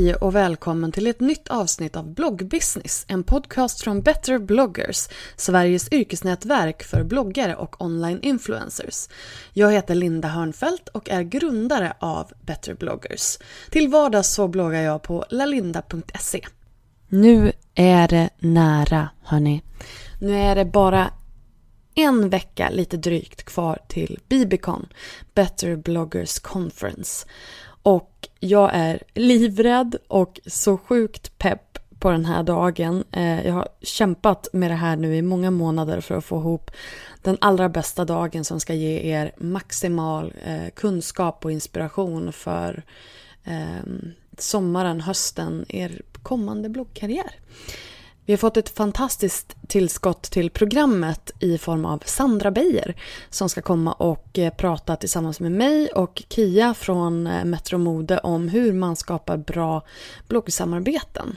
Hej och välkommen till ett nytt avsnitt av Bloggbusiness, en podcast från Better bloggers, Sveriges yrkesnätverk för bloggare och online influencers. Jag heter Linda Hörnfeldt och är grundare av Better bloggers. Till vardags så bloggar jag på lalinda.se. Nu är det nära, hörni. Nu är det bara en vecka lite drygt kvar till Bibicon, Better bloggers conference. Och jag är livrädd och så sjukt pepp på den här dagen. Eh, jag har kämpat med det här nu i många månader för att få ihop den allra bästa dagen som ska ge er maximal eh, kunskap och inspiration för eh, sommaren, hösten, er kommande bloggkarriär. Vi har fått ett fantastiskt tillskott till programmet i form av Sandra Beijer som ska komma och eh, prata tillsammans med mig och Kia från eh, Metro Mode om hur man skapar bra bloggsamarbeten.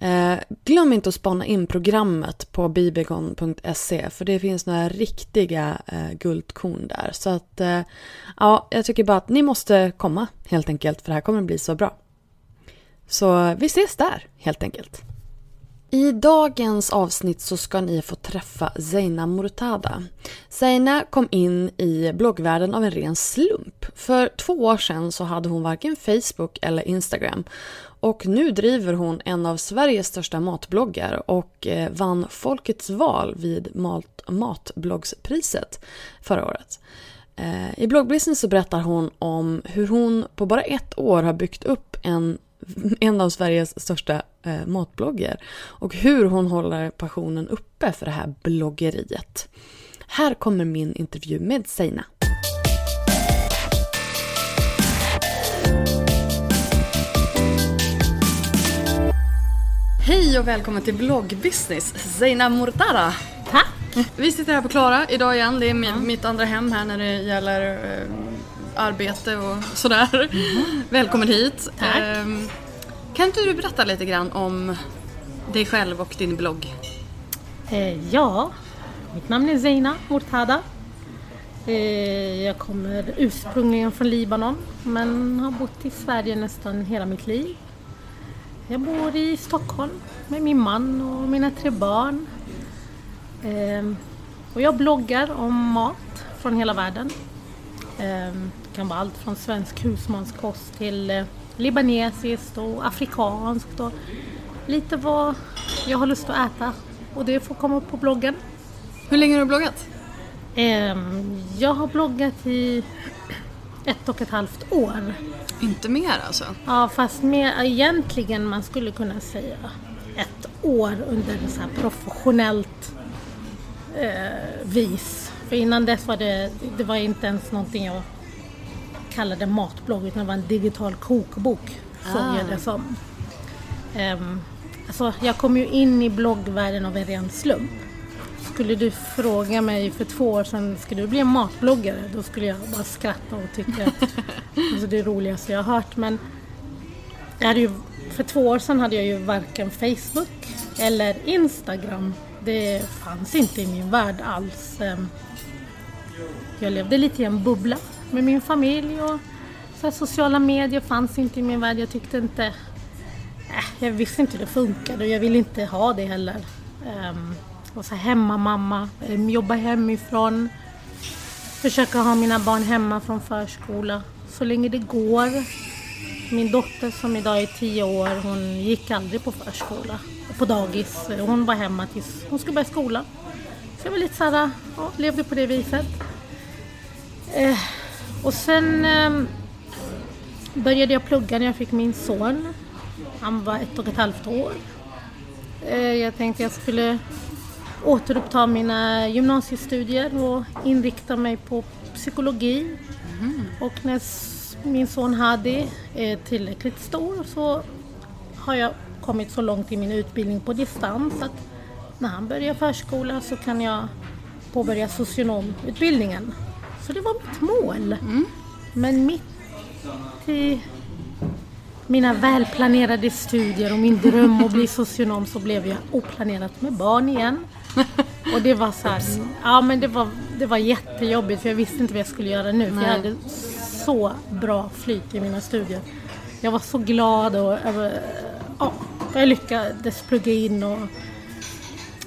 Eh, glöm inte att spana in programmet på bibegon.se för det finns några riktiga eh, guldkorn där. Så att ja, jag tycker bara att ni måste komma helt enkelt för det här kommer att bli så bra. Så vi ses där helt enkelt. I dagens avsnitt så ska ni få träffa Zeina Murtada. Zeina kom in i bloggvärlden av en ren slump. För två år sedan så hade hon varken Facebook eller Instagram. Och nu driver hon en av Sveriges största matbloggar och eh, vann Folkets val vid mat Matbloggspriset förra året. Eh, I bloggbusiness så berättar hon om hur hon på bara ett år har byggt upp en en av Sveriges största eh, matbloggar och hur hon håller passionen uppe för det här bloggeriet. Här kommer min intervju med Seina. Hej och välkommen till bloggbusiness, Zeina Mortara. Tack! Vi sitter här på Klara idag igen. Det är mitt andra hem här när det gäller eh, arbete och sådär. Mm. Välkommen hit. Tack. Um, kan inte du berätta lite grann om dig själv och din blogg? Eh, ja, mitt namn är Zeina Mortada. Eh, jag kommer ursprungligen från Libanon men har bott i Sverige nästan hela mitt liv. Jag bor i Stockholm med min man och mina tre barn. Eh, och jag bloggar om mat från hela världen. Kan vara allt från svensk husmanskost till eh, libanesiskt och afrikanskt och lite vad jag har lust att äta. Och det får komma upp på bloggen. Hur länge har du bloggat? Ehm, jag har bloggat i ett och ett halvt år. Inte mer alltså? Ja, fast mer egentligen man skulle kunna säga ett år under så här professionellt eh, vis. För innan dess var det, det var inte ens någonting jag kallade matblogg utan det var en digital kokbok. Såg ah. jag det som. Um, alltså, jag kom ju in i bloggvärlden av en ren slump. skulle du fråga mig för två år sedan, ska du bli en matbloggare? Då skulle jag bara skratta och tycka att alltså, det är det roligaste jag har hört. Men jag hade ju, för två år sedan hade jag ju varken Facebook eller Instagram. Det fanns inte i min värld alls. Ehm, jag levde lite i en bubbla med min familj och så sociala medier fanns inte i min värld. Jag tyckte inte... Äh, jag visste inte hur det funkade och jag ville inte ha det heller. Um, och så hemmamamma, ehm, jobba hemifrån, försöka ha mina barn hemma från förskola så länge det går. Min dotter som idag är tio år, hon gick aldrig på förskola, på dagis. Hon var hemma tills hon skulle börja skolan. Så jag var lite såhär, ja, levde på det viset. Eh, och sen eh, började jag plugga när jag fick min son. Han var ett och ett halvt år. Eh, jag tänkte jag skulle återuppta mina gymnasiestudier och inrikta mig på psykologi. Mm. Och när min son Hadi är tillräckligt stor så har jag kommit så långt i min utbildning på distans att när han börjar förskola så kan jag påbörja socionomutbildningen. Så det var mitt mål. Mm. Men mitt i mina välplanerade studier och min dröm att bli socionom så blev jag oplanerat med barn igen. Och det var så här, ja men det var, det var jättejobbigt för jag visste inte vad jag skulle göra nu. För jag hade så bra flyt i mina studier. Jag var så glad och ja, jag lyckades plugga in och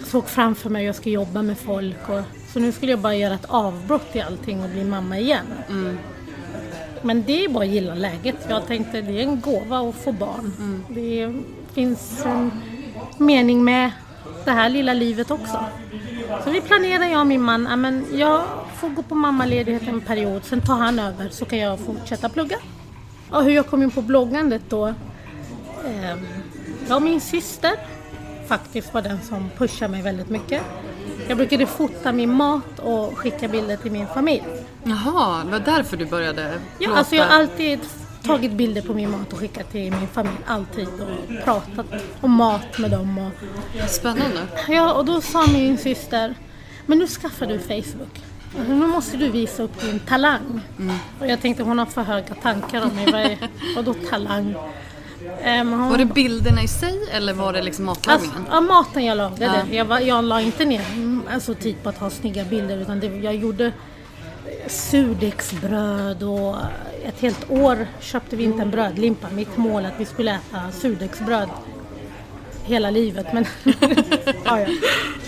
såg framför mig att jag skulle jobba med folk. Och, så nu skulle jag bara göra ett avbrott i allting och bli mamma igen. Mm. Men det är bara att gilla läget. Jag tänkte det är en gåva att få barn. Mm. Det finns en mening med det här lilla livet också. Så vi planerar, jag och min man, men jag får gå på mammaledighet en period, sen tar han över så kan jag fortsätta plugga. Och hur jag kom in på bloggandet då? Eh, ja, min syster faktiskt var den som pushade mig väldigt mycket. Jag brukade fota min mat och skicka bilder till min familj. Jaha, det var därför du började plåta? Ja, alltså jag har alltid tagit bilder på min mat och skickat till min familj. Alltid. Och pratat om mat med dem. Och... Spännande. Ja, och då sa min syster, men nu skaffar du Facebook. Nu måste du visa upp din talang. Mm. Och jag tänkte hon har för höga tankar om mig. Vadå talang? Um, hon... Var det bilderna i sig eller var det liksom matlagningen? Alltså, ja, maten jag lagade. Ja. Jag, jag la inte ner alltså, tid på att ha snygga bilder utan det, jag gjorde surdegsbröd och ett helt år köpte vi inte en brödlimpa. Mitt mål att vi skulle äta surdegsbröd hela livet. Men ja, ja.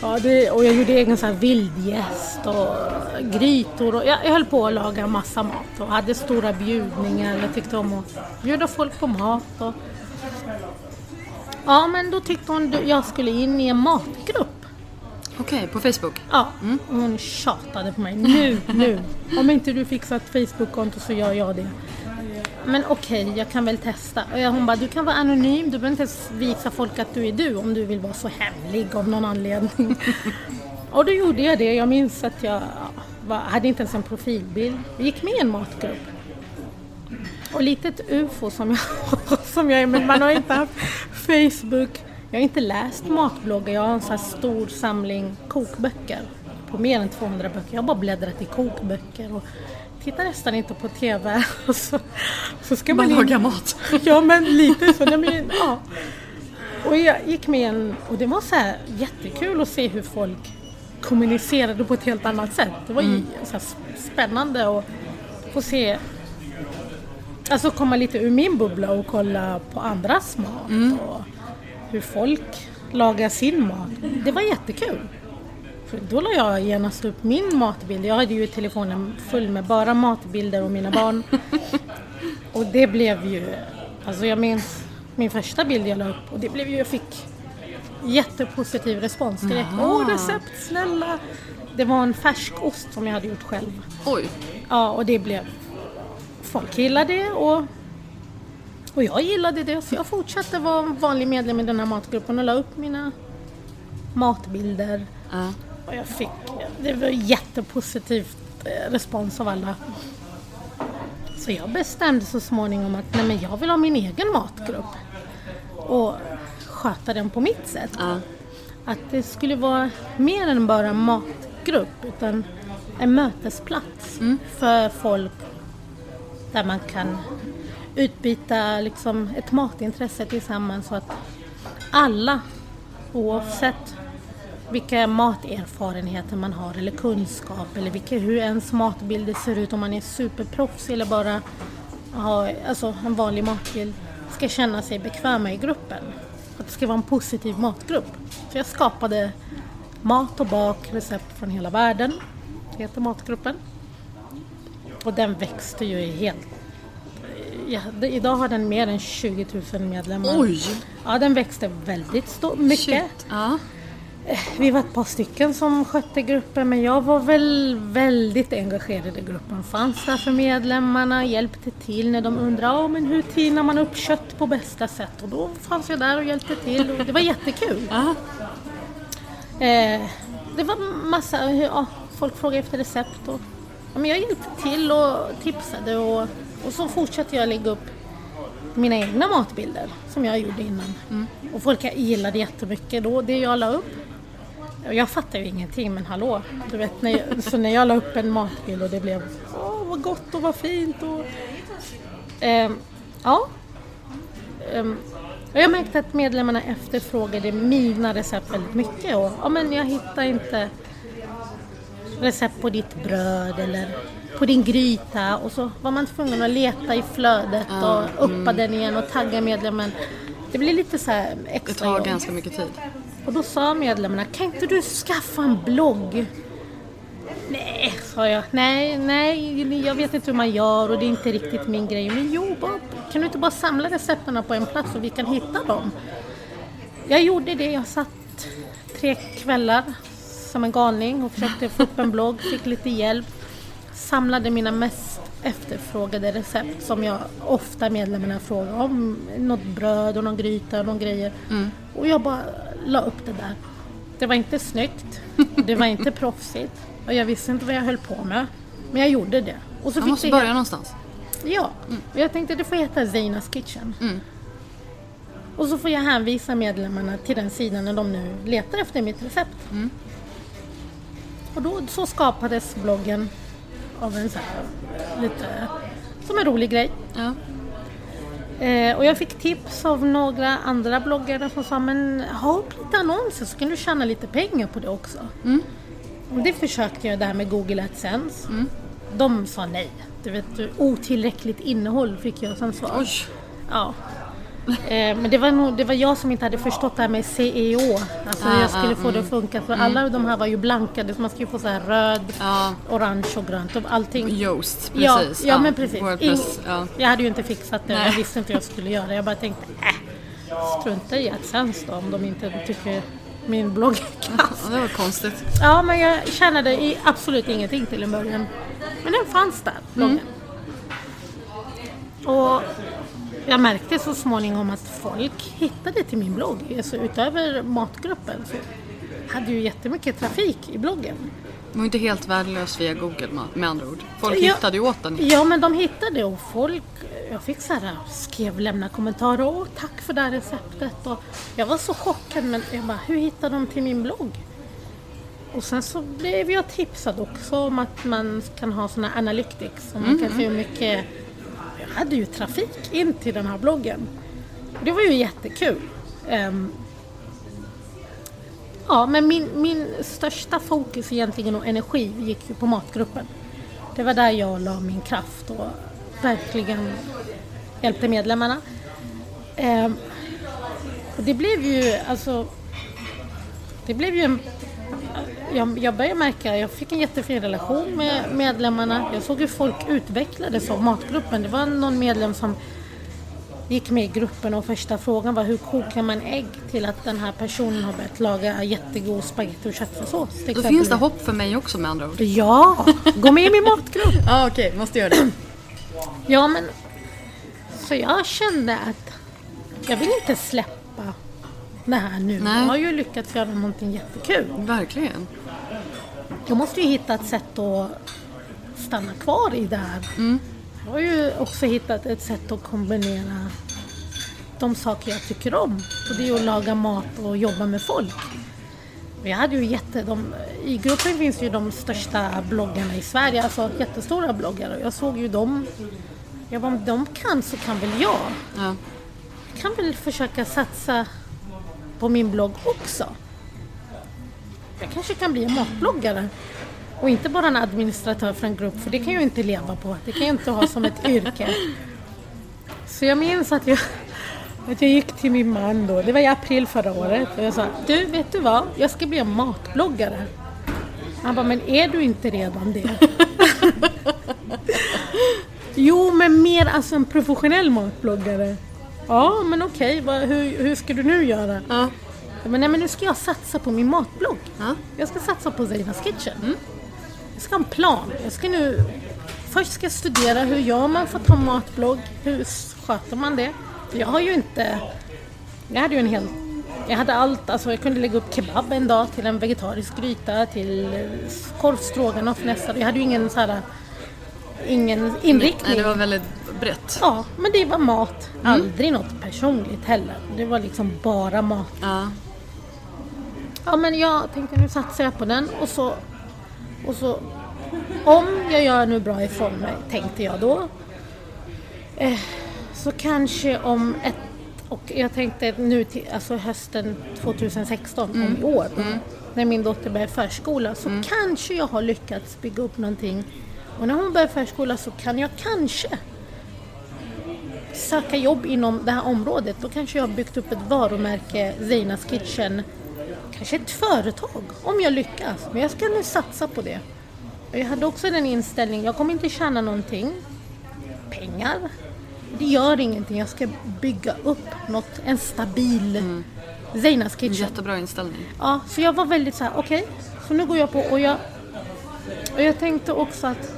ja det, och jag gjorde egen så här vildgäst och grytor. Och jag, jag höll på att laga massa mat och hade stora bjudningar. Jag tyckte om att bjuda folk på mat. Och, ja, men då tyckte hon att jag skulle in i en matgrupp. Okej, på Facebook? Ja, mm. hon tjatade på mig. Nu, nu! Om inte du fixar ett Facebook-konto så gör jag det. Men okej, okay, jag kan väl testa. Och hon bara, du kan vara anonym, du behöver inte ens visa folk att du är du om du vill vara så hemlig av någon anledning. och då gjorde jag det. Jag minns att jag var, hade inte ens en profilbild. Jag gick med i en matgrupp. Och litet ufo som jag, som jag är, men man har inte haft Facebook. Jag har inte läst matbloggar, jag har en sån här stor samling kokböcker på mer än 200 böcker. Jag har bara bläddrat i kokböcker och tittar nästan inte på TV. så, så ska man, man lagar mat. ja, men lite så. Men, ja. Och jag gick med en, och det var så här jättekul att se hur folk kommunicerade på ett helt annat sätt. Det var mm. så spännande att få se Alltså komma lite ur min bubbla och kolla på andras mat mm. och hur folk lagar sin mat. Det var jättekul. För då la jag genast upp min matbild. Jag hade ju telefonen full med bara matbilder och mina barn. och det blev ju, alltså jag minns min första bild jag la upp och det blev ju, jag fick jättepositiv respons direkt. Åh recept, snälla! Det var en färskost som jag hade gjort själv. Oj! Ja, och det blev, folk gillade det och och jag gillade det så jag fortsatte vara vanlig medlem i den här matgruppen och la upp mina matbilder. Uh. Och jag fick, det var jättepositivt eh, respons av alla. Så jag bestämde så småningom att nej men jag vill ha min egen matgrupp. Och sköta den på mitt sätt. Uh. att det skulle vara mer än bara matgrupp utan en mötesplats för folk där man kan utbyta liksom ett matintresse tillsammans så att alla oavsett vilka materfarenheter man har eller kunskap eller vilka, hur ens matbilder ser ut om man är superproffs eller bara har alltså en vanlig matbild ska känna sig bekväma i gruppen. Att det ska vara en positiv matgrupp. Så jag skapade mat och bak, recept från hela världen. Det heter matgruppen. Och den växte ju helt... Ja, det, idag har den mer än 20 000 medlemmar. Oj! Ja, den växte väldigt stort, mycket. Shit. Ja. Vi var ett par stycken som skötte gruppen men jag var väl väldigt engagerad i gruppen. Fanns där för medlemmarna, hjälpte till när de undrade oh, men hur tinar man upp kött på bästa sätt. Och då fanns jag där och hjälpte till och det var jättekul. Ja. Eh, det var massa, ja, folk frågade efter recept och ja, men jag hjälpte till och tipsade och, och så fortsatte jag lägga upp mina egna matbilder som jag gjorde innan. Och folk gillade jättemycket då, det jag la upp. Jag fattar ju ingenting men hallå, du vet, när jag, så när jag la upp en matbild och det blev åh vad gott och vad fint och ehm, ja. Ehm, och jag märkte att medlemmarna efterfrågade mina recept väldigt mycket och ja men jag hittar inte recept på ditt bröd eller på din gryta och så var man tvungen att leta i flödet och uppa den igen och tagga medlemmen. Det blir lite så här Det extra tar jobb. ganska mycket tid. Och då sa medlemmarna, kan inte du skaffa en blogg? Nej, sa jag. Nej, nej, jag vet inte hur man gör och det är inte riktigt min grej. Men jo, kan du inte bara samla recepten på en plats och vi kan hitta dem? Jag gjorde det. Jag satt tre kvällar som en galning och försökte få upp en blogg, fick lite hjälp. Samlade mina mest efterfrågade recept som jag ofta medlemmarna frågar om. Något bröd och någon gryta och någon grejer. Och jag bara la upp det där. Det var inte snyggt, det var inte proffsigt och jag visste inte vad jag höll på med. Men jag gjorde det. Och så Man måste börja någonstans. Ja, och jag tänkte det får heta Zeinas Kitchen. Och så får jag hänvisa medlemmarna till den sidan när de nu letar efter mitt recept. Och då så skapades bloggen av en så här, lite som en rolig grej. Ja. Eh, och jag fick tips av några andra bloggare som sa men ha upp lite annonser så kan du tjäna lite pengar på det också. Och det försökte jag där med Google AdSense. De sa nej. Du vet, otillräckligt innehåll fick jag som svar. Oj. Ja. Eh, men det var, nog, det var jag som inte hade förstått det här med CEO. Alltså Ah, jag skulle ah, få det att funka. För alla de här var ju blankade så man skulle få så här röd, Ja. orange och grönt och allting. Yoast, Ja, precis. ja, men precis. Wordpress, ja. Jag hade ju inte fixat det, Nej. jag visste inte hur jag skulle göra. Jag bara tänkte, äh, strunta i AdSense då om de inte tycker min blogg kass. Ja, det var konstigt. Ja, men jag tjänade absolut ingenting till en början. Men den fanns där, bloggen. Och jag märkte så småningom att folk hittade till min blogg. Alltså utöver matgruppen så hade ju jättemycket trafik i bloggen. Det var inte helt värdelös via Google med- andra ord. Folk Ja. hittade ju åt den. Ja, men de hittade och folk, jag fick så här, skrev, lämna kommentarer. Åh, tack för det här receptet. Och jag var så chockad, men jag bara, hur hittade de till min blogg? Och sen så blev jag tipsad också om att man kan ha såna analytics. Och man kan se hur mycket... Jag hade ju trafik in till den här bloggen. Det var ju jättekul. Ehm, ja, men min, min största fokus egentligen och energi gick ju på matgruppen. Det var där jag la min kraft och verkligen hjälpte medlemmarna. Ehm, och det blev ju alltså... Det blev ju en... Jag, jag började märka, jag fick en jättefin relation med medlemmarna. Jag såg hur folk utvecklades av matgruppen. Det var någon medlem som gick med i gruppen och första frågan var hur kokar man ägg till att den här personen har börjat laga jättegod spagetti och köttfärssås. Då exempel. finns det hopp för mig också med andra ord. Ja, gå med i min matgrupp. Ja okej, måste göra det. Ja, men så jag kände att jag vill inte släppa det här nu. Nej. Jag har ju lyckats göra någonting jättekul. Verkligen. Jag måste ju hitta ett sätt att stanna kvar i det här. Jag har ju också hittat ett sätt att kombinera de saker jag tycker om. Och det är att laga mat och jobba med folk. Jag hade ju jätte, de, I gruppen finns ju de största bloggarna i Sverige, alltså jättestora bloggare. Jag såg ju dem. Jag bara, om de kan så kan väl jag. Ja. Jag kan väl försöka satsa på min blogg också. Jag kanske kan bli en matbloggare. Och inte bara en administratör för en grupp, för det kan jag inte leva på. Det kan jag inte ha som ett yrke. Så jag minns att jag, att jag gick till min man då, det var i april förra året, och jag sa Du, vet du vad? Jag ska bli en matbloggare. Han bara, men är du inte redan det? jo, men mer alltså en professionell matbloggare. Ja, men okej, vad- hur, hur ska du nu göra? Ja. Men, nej, men nu ska jag satsa på min matblogg. Ja. Jag ska satsa på Zeinas Kitchen. Jag ska ha en plan. Jag ska nu... Först ska jag studera hur gör man för att ha matblogg? Hur sköter man det? Jag har ju inte... Jag hade ju en hel... Jag hade allt, alltså jag kunde lägga upp kebab en dag till en vegetarisk gryta till eh, korv stroganoff nästa Jag hade ju ingen så här... Ingen inriktning. Nej, det var väldigt brett. Ja, men det var mat. Aldrig något personligt heller. Det var liksom bara mat. Ja. Ja men jag tänkte nu satsar jag på den och så, och så om jag gör nu bra ifrån mig tänkte jag då eh, så kanske om ett och jag tänkte nu till, alltså hösten 2016 om i år när min dotter börjar förskola så kanske jag har lyckats bygga upp någonting och när hon börjar förskola så kan jag kanske söka jobb inom det här området. Då kanske jag har byggt upp ett varumärke, Zeinas Kitchen. Kanske ett företag, om jag lyckas. Men jag ska nu satsa på det. Jag hade också den inställningen, jag kommer inte tjäna någonting. Pengar, det gör ingenting. Jag ska bygga upp något, en stabil Zeinas Kitchen. Jättebra inställning. Ja, så jag var väldigt så här, okej, så nu går jag på och jag, och jag tänkte också att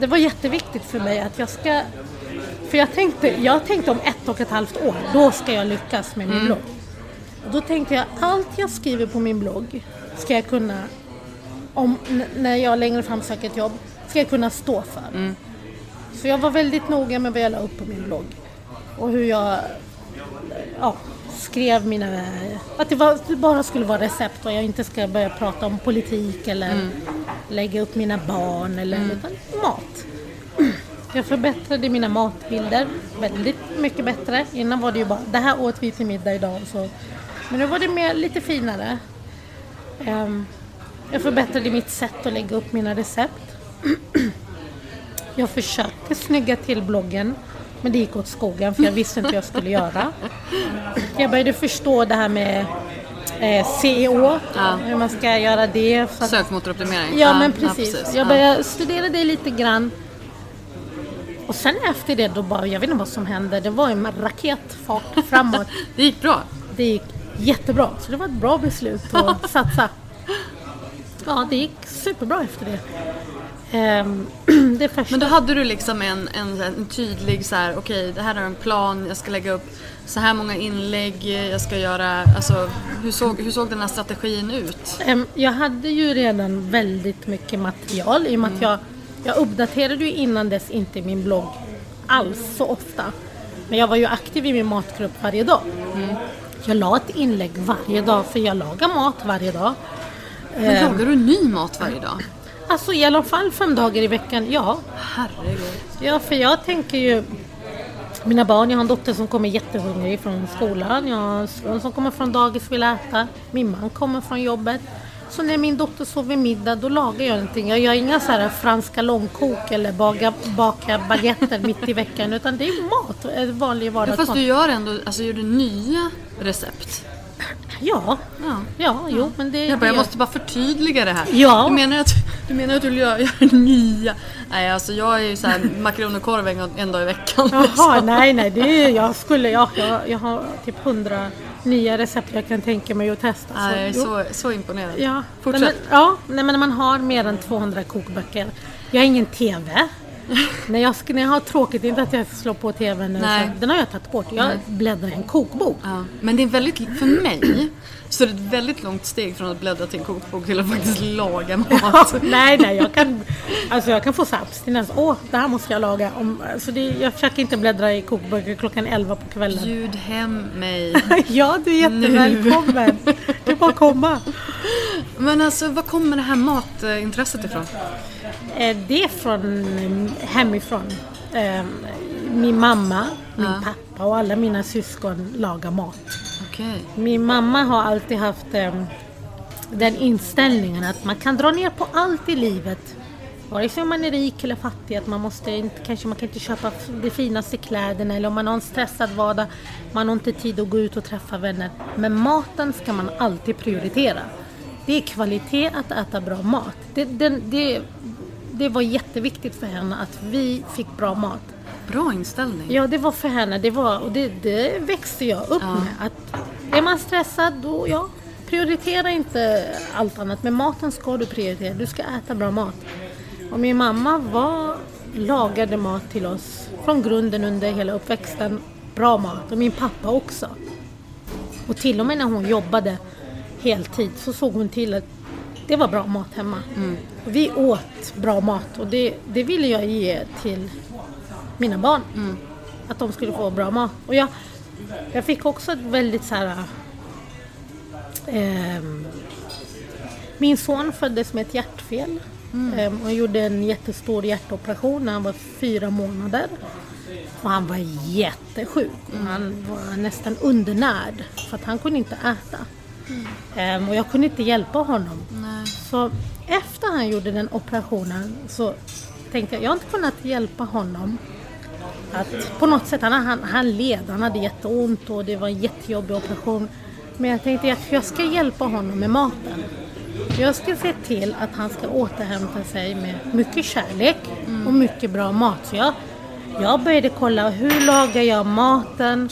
det var jätteviktigt för mig att jag ska, för jag tänkte, jag tänkte om ett och ett halvt år, då ska jag lyckas med min blogg. Och då tänkte jag, allt jag skriver på min blogg ska jag kunna, om, när jag längre fram söker ett jobb, ska jag kunna stå för. Så jag var väldigt noga med vad jag la upp på min blogg. Och hur jag ja, skrev mina... Att det, var, det bara skulle vara recept och jag inte ska börja prata om politik eller lägga upp mina barn eller utan mat. Jag förbättrade mina matbilder väldigt mycket bättre. Innan var det ju bara, det här åt vi till middag idag. Så. Men nu var det mer, lite finare. Ehm, jag förbättrade mitt sätt att lägga upp mina recept. Jag försökte snygga till bloggen men det gick åt skogen för jag visste inte hur jag skulle göra. Jag började förstå det här med eh, CEO, Ja. hur man ska göra det. Sökmotoroptimering. ja men precis. precis. Jag Ja. började studera det lite grann. Och sen efter det då bara, jag vet inte vad som hände, det var en raketfart framåt. Det gick bra. Det gick jättebra, så det var ett bra beslut att satsa. Ja, det gick superbra efter det. Ehm. Men då hade du liksom en, en, en tydlig så här, okej det här är en plan, jag ska lägga upp så här många inlägg, jag ska göra, alltså hur såg, hur såg den här strategin ut? Em, Jag hade ju redan väldigt mycket material i och med att jag, jag uppdaterade ju innan dess inte min blogg alls så ofta. Men jag var ju aktiv i min matgrupp varje dag. Jag la ett inlägg varje dag för jag lagar mat varje dag. Men lagar du ny mat varje dag? Alltså i alla fall fem dagar i veckan, ja. Herregud. Ja, för jag tänker ju mina barn, jag har en dotter som kommer jättehungrig från skolan. Jag har en son som kommer från dagis och vill äta. Min man kommer från jobbet. Så när min dotter sover middag, då lagar jag någonting. Jag gör inga så här franska långkok eller baga, baka baguetter mitt i veckan. Utan det är mat, eh, vanlig Ja, fast vardagsmat. du gör ändå, alltså gör du nya recept? Ja, Ja. ja, jo, men det... Jag, bara, jag måste bara förtydliga det här. Ja. Du menar att du, menar att du gör, gör nya? Nej, alltså jag är ju såhär makaroner och korv en, en dag i veckan. Jaha, liksom. nej, nej, det är, jag skulle, ja, jag, jag har typ hundra nya recept jag kan tänka mig att testa. Är jo. så, så imponerad. Ja, Fortsätt. Nej, men, ja nej, men man har mer än 200 kokböcker. Jag har ingen TV. När, jag, när jag har tråkigt, inte att jag slår på TVn. Nej. Så, den har jag tagit bort. Jag Nej. bläddrar i en kokbok. Ja. Men det är väldigt, för mig, så är det ett väldigt långt steg från att bläddra till en kokbok till att faktiskt laga mat. nej, nej, jag kan, alltså jag kan få så abstinens. Åh, det här måste jag laga. Om, alltså det, jag försöker inte bläddra i kokböcker klockan 11 på kvällen. Bjud hem mig. ja, du är jättevälkommen. Du får komma. Men alltså, var kommer det här matintresset ifrån? Eh, Det är från hemifrån. Eh, Min mamma, min Ja. pappa och alla mina syskon lagar mat. Okej. Min mamma har alltid haft eh, den inställningen att man kan dra ner på allt i livet. Vare sig man är rik eller fattig, att man måste inte, kanske man kan inte köpa de finaste kläderna eller om man har en stressad vardag, man har inte tid att gå ut och träffa vänner. Men maten ska man alltid prioritera. Det är kvalitet att äta bra mat. Det, den, det, det var jätteviktigt för henne att vi fick bra mat. Bra inställning. Ja, det var för henne. Det var, och det, det växte jag upp med. Att är man stressad, då ja, prioritera inte allt annat. Men maten ska du prioritera. Du ska äta bra mat. Och min mamma var, lagade mat till oss från grunden under hela uppväxten. Bra mat. Och min pappa också. Och till och med när hon jobbade heltid så såg hon till att det var bra mat hemma. Och vi åt bra mat och det, det ville jag ge till mina barn. Att de skulle få bra mat. Och jag, jag fick också ett väldigt så här... ehm, min son föddes med ett hjärtfel. Ehm, och gjorde en jättestor hjärtoperation när han var fyra månader. Och han var jättesjuk. Han var nästan undernärd för att han kunde inte äta. Ehm, och jag kunde inte hjälpa honom. Så efter han gjorde den operationen så tänkte jag, jag har inte kunnat hjälpa honom. Att på något sätt, han, han, han led, han hade jätteont och det var en jättejobbig operation. Men jag tänkte att jag ska hjälpa honom med maten. Jag ska se till att han ska återhämta sig med mycket kärlek och mycket bra mat. Så jag, jag började kolla hur lagar jag maten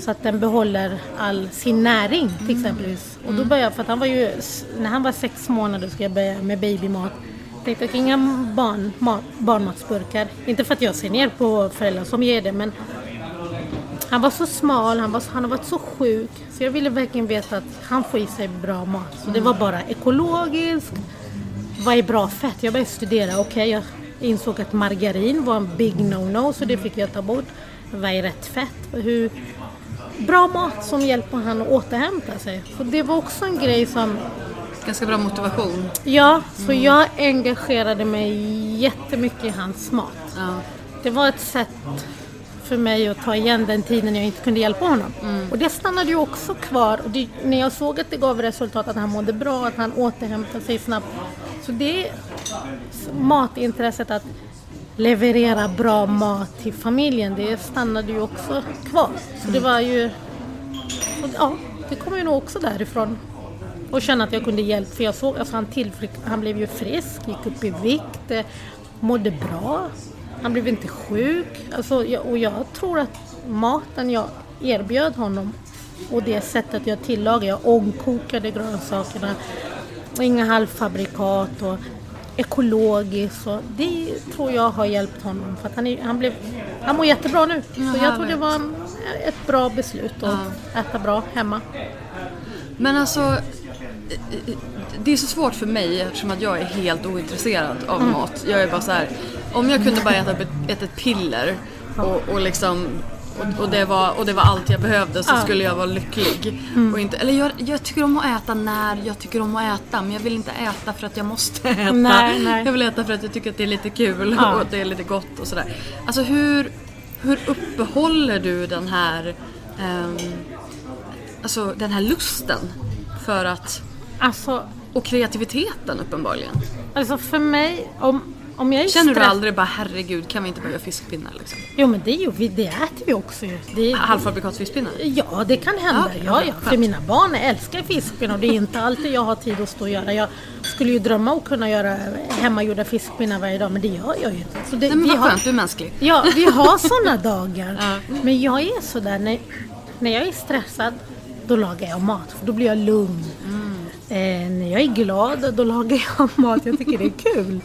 så att den behåller all sin näring till exempelvis. Och då började jag, för att han var ju, när han var sex månader skulle jag börja med babymat. Jag tänkte att inga barn, mat, barnmatsburkar. Inte för att jag ser ner på föräldrar som ger det men han var så smal, han, var, han har varit så sjuk. Så jag ville verkligen veta att han får i sig bra mat. Så det var bara ekologiskt. Vad är bra fett? Jag började studera. Okej, jag insåg att margarin var en big no-no så det fick jag ta bort. Vad är rätt fett? Hur, bra mat som hjälper han att återhämta sig. Så det var också en grej som Ganska bra motivation. Ja, så jag engagerade mig jättemycket i hans mat. Ja. Det var ett sätt för mig att ta igen den tiden jag inte kunde hjälpa honom. Och det stannade ju också kvar. Det, när jag såg att det gav resultat, att han mådde bra, att han återhämtade sig snabbt. Så det matintresset att leverera bra mat till familjen, det stannade ju också kvar. Så det var ju... Ja, det kommer ju nog också därifrån. Och känna att jag kunde hjälpa, för jag såg, alltså han, han blev ju frisk, gick upp i vikt, eh, mådde bra. Han blev inte sjuk. Alltså, jag, och jag tror att maten jag erbjöd honom och det sättet jag tillagade, jag ångkokade grönsakerna, och inga halvfabrikat och ekologiskt. Och det tror jag har hjälpt honom för att han, är, han, blev, han mår jättebra nu. Så jag tror det var en, ett bra beslut att äta bra hemma. Men alltså, eh, det är så svårt för mig eftersom att jag är helt ointresserad av Mm. mat. Jag är bara så här, om jag kunde bara äta, ett- äta ett piller och, och liksom och, och, det var, och det var allt jag behövde så Ja. Mm. skulle jag vara lycklig. Och inte, eller jag, jag tycker om att äta när jag tycker om att äta men jag vill inte äta för att jag måste äta. Nej, nej. Jag vill äta för att jag tycker att det är lite kul Ja. och att det är lite gott och sådär. Alltså hur, hur uppehåller du den här ehm, alltså den här lusten för att Alltså, och kreativiteten uppenbarligen. alltså för mig, om, om jag är Känner du aldrig bara herregud kan vi inte bara göra fiskpinnar liksom? Jo men det, vi, det äter vi också ju. Det, Halvfabrikatsfiskpinnar? Ja, det kan hända. Ja, okej, ja, ja, ja. För mina barn älskar fiskpinnar och det är inte alltid jag har tid att stå och göra. Jag skulle ju drömma att kunna göra hemmagjorda fiskpinnar varje dag, men det gör jag ju inte. Så det, Nej men vi vad har, skönt, du är mänsklig. Ja, vi har sådana dagar. Men jag är sådär, när, när jag är stressad, då lagar jag mat. För då blir jag lugn. Eh, när jag är glad, då lagar jag mat. Jag tycker det är kul.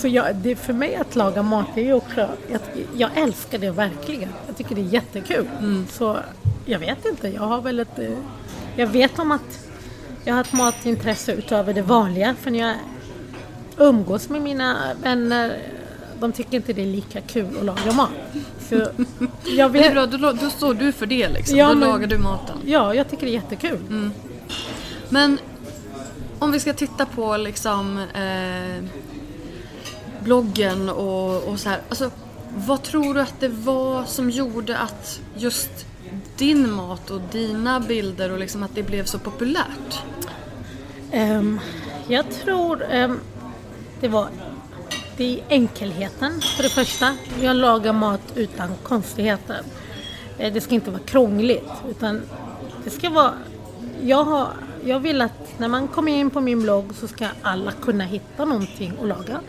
Så jag, det, för mig att laga mat, det är ju också, jag, jag älskar det verkligen. Jag tycker det är jättekul. Så jag vet inte, jag har väl ett... eh, Jag vet om att jag har ett matintresse utöver det vanliga. För när jag umgås med mina vänner, de tycker inte det är lika kul att laga mat. Så jag vill, det är bra, då, då står du för det liksom. Ja, då men- lagar du maten. Ja, jag tycker det är jättekul. Men om vi ska titta på liksom eh, bloggen och, och så här. Alltså, vad tror du att det var som gjorde att just din mat och dina bilder och liksom att det blev så populärt? Um, jag tror um, det var det är enkelheten för det första. Jag lagar mat utan konstigheter. Eh, det ska inte vara krångligt utan det ska vara... Jag, har, jag vill att när man kommer in på min blogg så ska alla kunna hitta någonting att laga.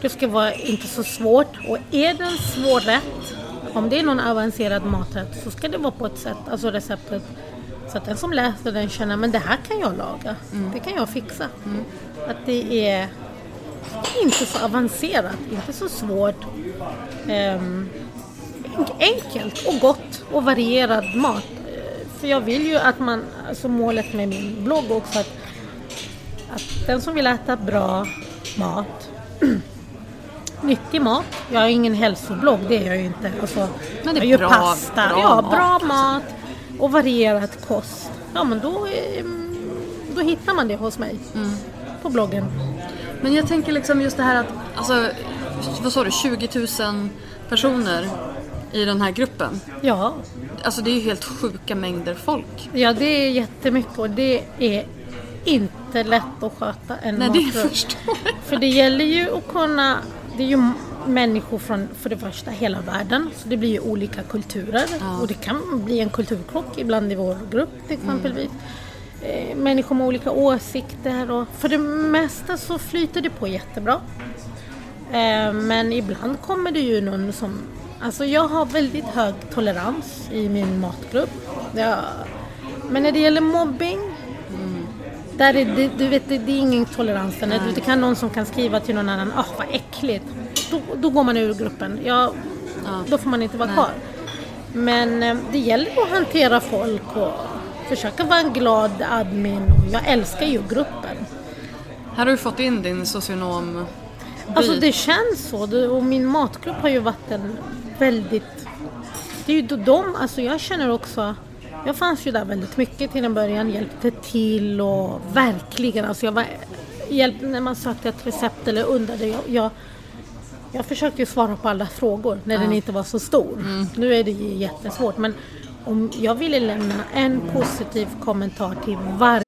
Det ska vara inte så svårt och är det en svår rätt, om det är någon avancerad maträtt så ska det vara på ett sätt, alltså receptet så att den som läser den känner men det här kan jag laga, det kan jag fixa. Att det är inte så avancerat, inte så svårt. Ehm, enkelt och gott och varierad mat. För jag vill ju att man, alltså målet med min blogg också att, att den som vill äta bra mat Nyttig mat. Jag har ingen hälsoblogg, det är jag ju inte. Alltså, Men det är jag gör bra- pasta. bra ja, mat, bra liksom. mat och varierad kost. Ja, men då, eh, då hittar man det hos mig Mm. på bloggen. Men jag tänker liksom just det här att, alltså, vad sa du, 20 000 personer i den här gruppen. Ja, Alltså det är ju helt sjuka mängder folk. ja, det är jättemycket och det är inte lätt att sköta en Nej, det maträtt. förstår jag. För det gäller ju att kunna, det är ju människor från, för det första, hela världen. Så det blir ju olika kulturer. Och det kan bli en kulturkrock ibland i vår grupp till exempelvis. Eh, människor med olika åsikter och för det mesta så flyter det på jättebra. Eh, men ibland kommer det ju någon som, alltså jag har väldigt hög tolerans i min matgrupp. Jag, men när det gäller mobbing där är det, du vet, det, det är ingen tolerans. När Det kan någon som kan skriva till någon annan, ah vad äckligt. Då, då går man ur gruppen. Ja, Då får man inte vara kvar. Men eh, det gäller att hantera folk och försöka vara en glad admin. Jag älskar ju gruppen. Här har du fått in din socionom Alltså det känns så. Och min matgrupp har ju varit en väldigt... Det är ju de, alltså jag känner också... Jag fanns ju där väldigt mycket till en början, hjälpte till och verkligen, alltså jag var... Hjälpte när man sökte ett recept eller undrade. Jag, jag, jag försökte ju svara på alla frågor när den inte var så stor. Nu är det ju jättesvårt men om jag ville lämna en positiv kommentar till varje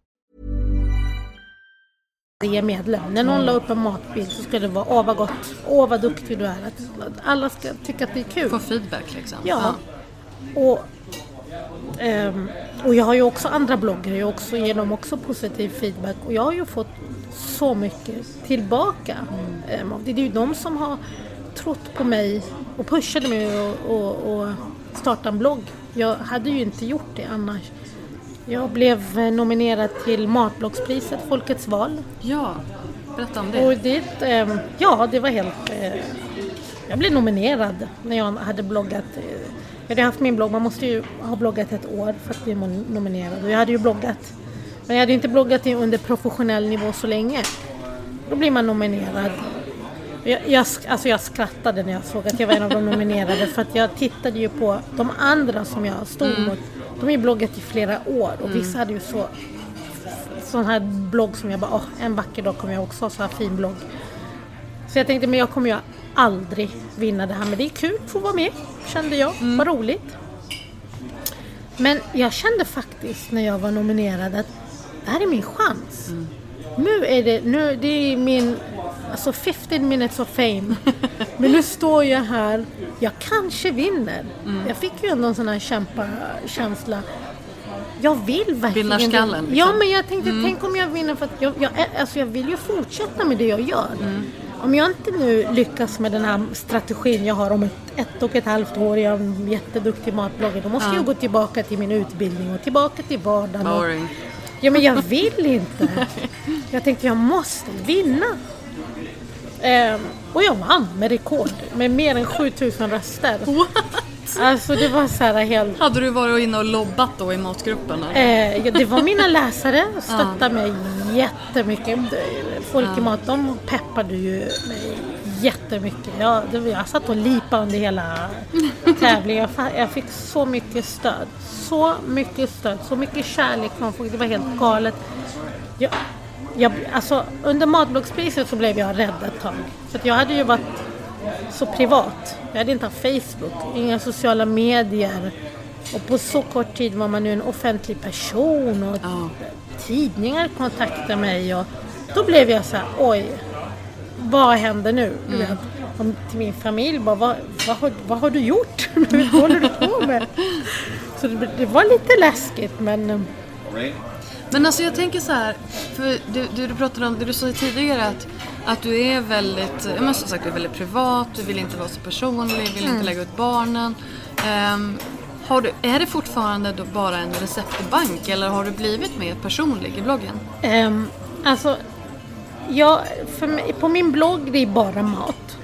Varje medlem. När någon la upp en matbild så ska det vara åh vad gott, åh vad duktig du är. Att alla ska tycka att det är kul. Få feedback liksom. Ja. Och um, och jag har ju också andra bloggar, jag också, ger dem också positiv feedback och jag har ju fått så mycket tillbaka. Ehm, det är ju de som har trott på mig och pushade mig och, och, och starta en blogg. Jag hade ju inte gjort det annars. Jag blev eh, nominerad till Matbloggspriset, Folkets val. Ja, berätta om det. Och det, ehm, ja, det var helt... eh, Jag blev nominerad när jag hade bloggat. eh, Jag hade haft min blogg, man måste ju ha bloggat ett år för att bli nominerad. Och jag hade ju bloggat. Men jag hade inte bloggat under professionell nivå så länge. Då blir man nominerad. Jag, jag, alltså jag skrattade när jag såg att jag var en av de nominerade för att jag tittade ju på de andra som jag stod mot. De har ju bloggat i flera år och vissa hade ju så sån här blogg som jag bara, åh, en vacker dag kommer jag också ha så här fin blogg. Så jag tänkte, men jag kommer ju aldrig vinna det här, men det är kul att få vara med, kände jag. Vad roligt. Men jag kände faktiskt när jag var nominerad att det här är min chans. Nu är det, nu, det är min, alltså 15 minutes of fame. Men nu står jag här, jag kanske vinner. Jag fick ju ändå en sån här kämpakänsla. Jag vill verkligen Vinnarskallen, Ja, liksom. men jag tänkte, tänk om jag vinner för att jag, jag, är- alltså jag vill ju fortsätta med det jag gör. Om jag inte nu lyckas med den här strategin jag har om ett, ett och ett halvt år, jag är en jätteduktig matbloggare, då måste jag gå tillbaka till min utbildning och tillbaka till vardagen. Boring. Ja men jag vill inte. Jag tänkte jag måste vinna. Ehm, och jag vann med rekord med mer än 7000 röster. Alltså det var så här helt... Hade du varit inne och lobbat då i matgruppen? eller? Eh, ja, det var mina läsare stöttade mig jättemycket. Folk i mat de peppade ju mig jättemycket. Jag, det, jag satt och lipade under hela tävlingen. Jag, jag fick så mycket stöd. Så mycket stöd, så mycket kärlek från folk. Det var helt galet. Jag, jag, alltså, under matbloggspriset så blev jag rädd ett tag. För att jag hade ju varit så privat. Jag hade inte haft Facebook, inga sociala medier. Och på så kort tid var man ju en offentlig person och tidningar kontaktade mig. Och då blev jag så här, oj, vad händer nu? Om till min familj bara, vad, vad, har, vad har du gjort? vad håller du på med? Så det, det var lite läskigt men Men alltså jag tänker så här, för du, du, du pratade om, det du sa tidigare att, att du är väldigt, men som sagt du är väldigt privat, du vill inte vara så personlig, vill Mm. inte lägga ut barnen. Ehm, har du, är det fortfarande då bara en receptbank eller har du blivit mer personlig i bloggen? Ehm, alltså, jag, mig, på min blogg det är bara mat.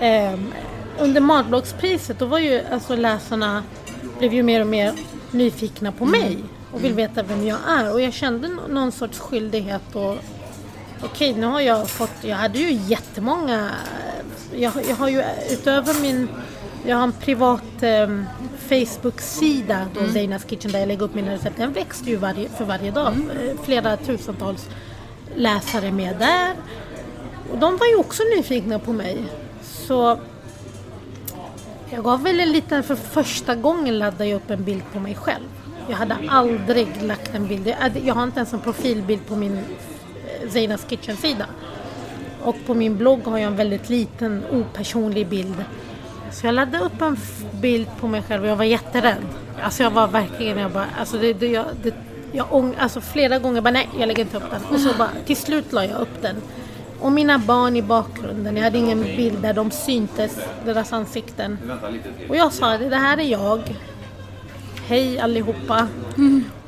Ehm, under matbloggspriset då var ju alltså läsarna blev ju mer och mer nyfikna på mig och vill veta vem jag är och jag kände nå- någon sorts skyldighet och okej nu har jag fått, jag hade ju jättemånga, jag, jag har ju utöver min, jag har en privat ehm, Facebook-sida då Zeinas Kitchen där jag lägger upp mina recept. Den växte ju varje, för varje dag. Eh, Flera tusentals läsare med där. Och de var ju också nyfikna på mig. Så jag gav väl en liten, för första gången laddade jag upp en bild på mig själv. Jag hade aldrig lagt en bild, jag, har inte ens en profilbild på min eh, Zeinas Kitchen-sida. Och på min blogg har jag en väldigt liten opersonlig bild. Så jag laddade upp en bild på mig själv och jag var jätterädd. Alltså jag var verkligen, jag bara, alltså det, det, jag, det, jag ång, alltså flera gånger bara nej, jag lägger inte upp den. Och så bara, till slut la jag upp den. Och mina barn i bakgrunden, jag hade ingen bild där de syntes, deras ansikten. Och jag sa, det här är jag. Hej allihopa.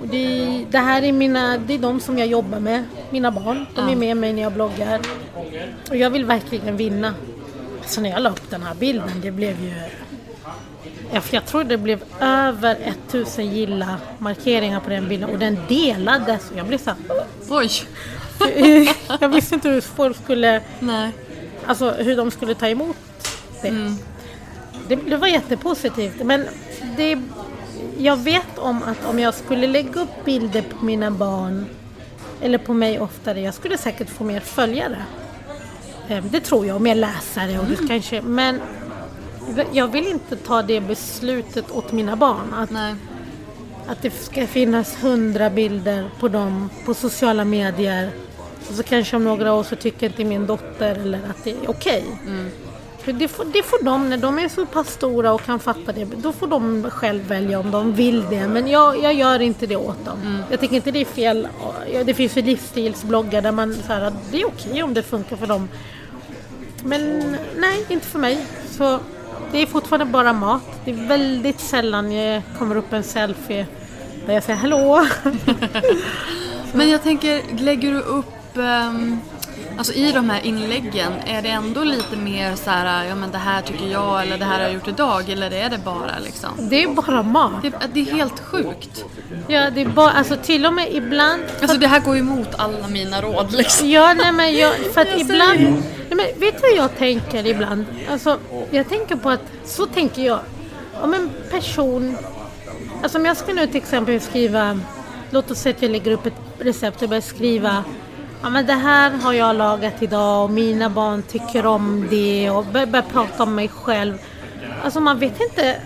Och det, det här är mina, det är de som jag jobbar med, mina barn. De är med mig när jag bloggar. Och jag vill verkligen vinna. Så när jag la upp den här bilden, det blev ju... Jag, tror det blev över 1000 gilla markeringar på den bilden och den delades. Jag blev så här, Oj! Jag visste inte hur folk skulle, Nej. alltså hur de skulle ta emot det. Det, det var jättepositivt men det, jag vet om att om jag skulle lägga upp bilder på mina barn eller på mig oftare, jag skulle säkert få mer följare. Eh, Det tror jag, och mer läsare och det kanske, men jag vill inte ta det beslutet åt mina barn. Att, Nej. att det ska finnas hundra bilder på dem på sociala medier. Och så kanske om några år så tycker inte min dotter eller att det är okej. För det, får, det får de, när de är så pass stora och kan fatta det, då får de själv välja om de vill det. Men jag, jag gör inte det åt dem. Mm. Jag tycker inte det är fel. Det finns ju livsstilsbloggar där man så här, det är okej om det funkar för dem. Men nej, inte för mig. Så det är fortfarande bara mat. Det är väldigt sällan jag kommer upp en selfie där jag säger hallå. Men jag tänker, lägger du upp ehm, Alltså i de här inläggen, är det ändå lite mer så här, ja men det här tycker jag eller det här har jag gjort idag eller är det bara liksom? Det är bara mat. Det, det är helt sjukt. Ja, det är bara, alltså till och med ibland Alltså det här går ju emot alla mina råd liksom. Ja, nej men jag, för att Jag ibland... Nej, men vet du vad jag tänker ibland? Alltså, jag tänker på att, så tänker jag. Om en person... Alltså om jag ska nu till exempel skriva, låt oss säga att jag lägger upp ett recept och börjar skriva Ja men det här har jag lagat idag och mina barn tycker om det och börjar bör prata om mig själv. Alltså man vet inte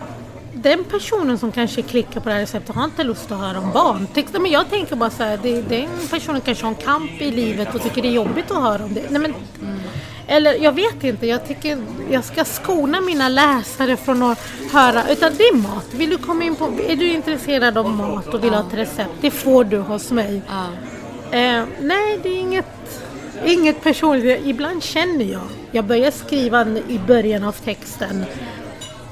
den personen som kanske klickar på det här receptet har inte lust att höra om barn. Men jag tänker bara så här, det, den personen kanske har en kamp i livet och tycker det är jobbigt att höra om det. Nej, men, Eller jag vet inte, jag tycker jag ska skona mina läsare från att höra. Utan det är mat. Vill du komma in på, är du intresserad av mat och vill ha ett recept? Det får du hos mig. Ja. Eh, nej, det är inget, inget personligt. Ibland känner jag. Jag börjar skriva i början av texten.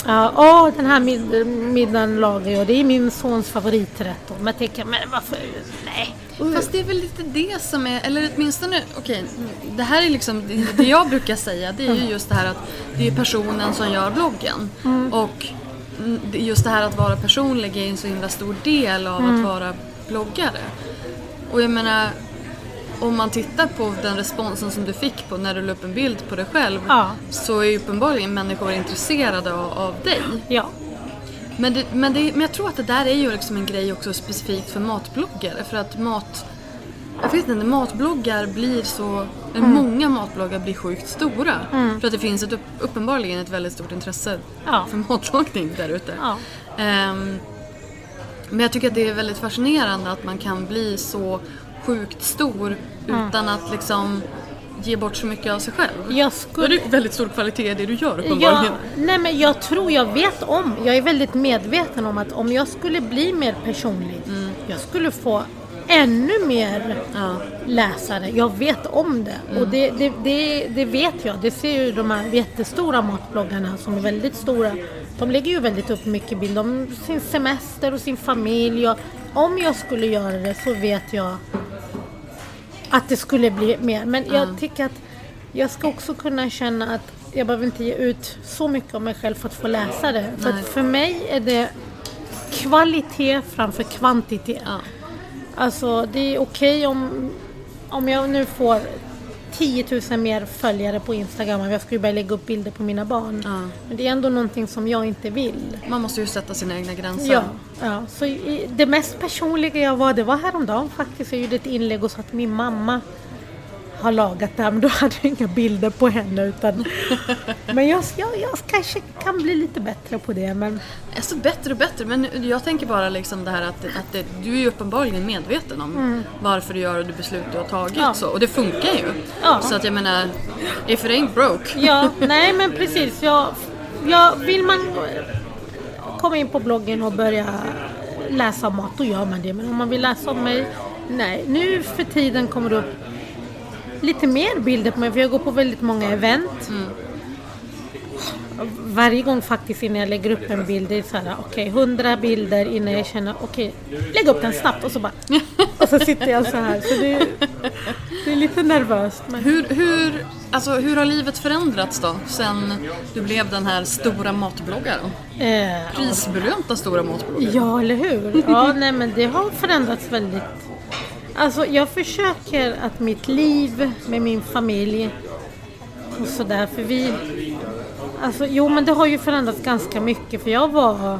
Ja, åh, den här mid- middagen lagar jag. Det är min sons favoriträtt. Men jag tänker, men varför? Nej. Fast det är väl lite det som är, eller åtminstone, okej, det här är liksom, det, det jag brukar säga det är ju just det här att det är personen som gör bloggen. Och mm, är just det här att vara personlig är en så himla stor del av att vara bloggare. Och jag menar, om man tittar på den responsen som du fick på när du la upp en bild på dig själv Ja. så är ju uppenbarligen människor intresserade av, av dig. Ja. Men, det, men, det, men jag tror att det där är ju liksom en grej också specifikt för matbloggare. För att mat... Jag vet inte, matbloggar blir så... Mm. Många matbloggar blir sjukt stora. För att det finns ett, upp- uppenbarligen ett väldigt stort intresse Ja. för matlagning där ute. Ja. Ehm, men jag tycker att det är väldigt fascinerande att man kan bli så sjukt stor utan att liksom ge bort så mycket av sig själv. Jag är skulle... det väldigt stor kvalitet i det du gör Ja, uppenbarligen. nej men jag tror jag vet om, jag är väldigt medveten om att om jag skulle bli mer personlig, jag skulle få ännu mer Ja. läsare. Jag vet om det och det, det, det, det vet jag. Det ser ju de här jättestora matbloggarna som är väldigt stora. De lägger ju väldigt upp mycket bild om sin semester och sin familj. Och om jag skulle göra det så vet jag att det skulle bli mer. Men jag tycker att jag ska också kunna känna att jag behöver inte ge ut så mycket av mig själv för att få läsa det. För, för mig är det kvalitet framför kvantitet. Ja. Alltså det är okej om, om jag nu får 10 000 mer följare på Instagram. Jag ju börja lägga upp bilder på mina barn. Ja. Men det är ändå någonting som jag inte vill. Man måste ju sätta sina egna gränser. Ja, ja. Så det mest personliga jag var, det var häromdagen faktiskt. Jag gjorde ett inlägg och sa att min mamma har lagat det här, men då hade jag inga bilder på henne. Utan, men jag, jag, jag kanske kan bli lite bättre på det. Men Alltså bättre och bättre, men jag tänker bara liksom det här att, att det, du är ju uppenbarligen medveten om varför du gör och det beslut du har tagit Mm. Ja. så, och det funkar ju. Ja. Så att jag menar, if it ain't broke. ja, nej men precis. Jag, jag, vill man komma in på bloggen och börja läsa om mat, då gör man det. Men om man vill läsa om mig, nej. Nu för tiden kommer det upp lite mer bilder på mig, för jag går på väldigt många event. Varje gång faktiskt innan jag lägger upp en bild, det är så här, okej, 100 bilder innan jag känner, okej, lägg upp den snabbt och så bara, och så sitter jag så här. Så det, det är lite nervöst. Men... Hur, hur, alltså, hur har livet förändrats då, sen du blev den här stora matbloggaren? Eh, Prisbelönta stora matbloggaren. Ja, eller hur? Ja, nej men det har förändrats väldigt. Alltså jag försöker att mitt liv med min familj och sådär, för vi... Alltså jo men det har ju förändrats ganska mycket för jag var...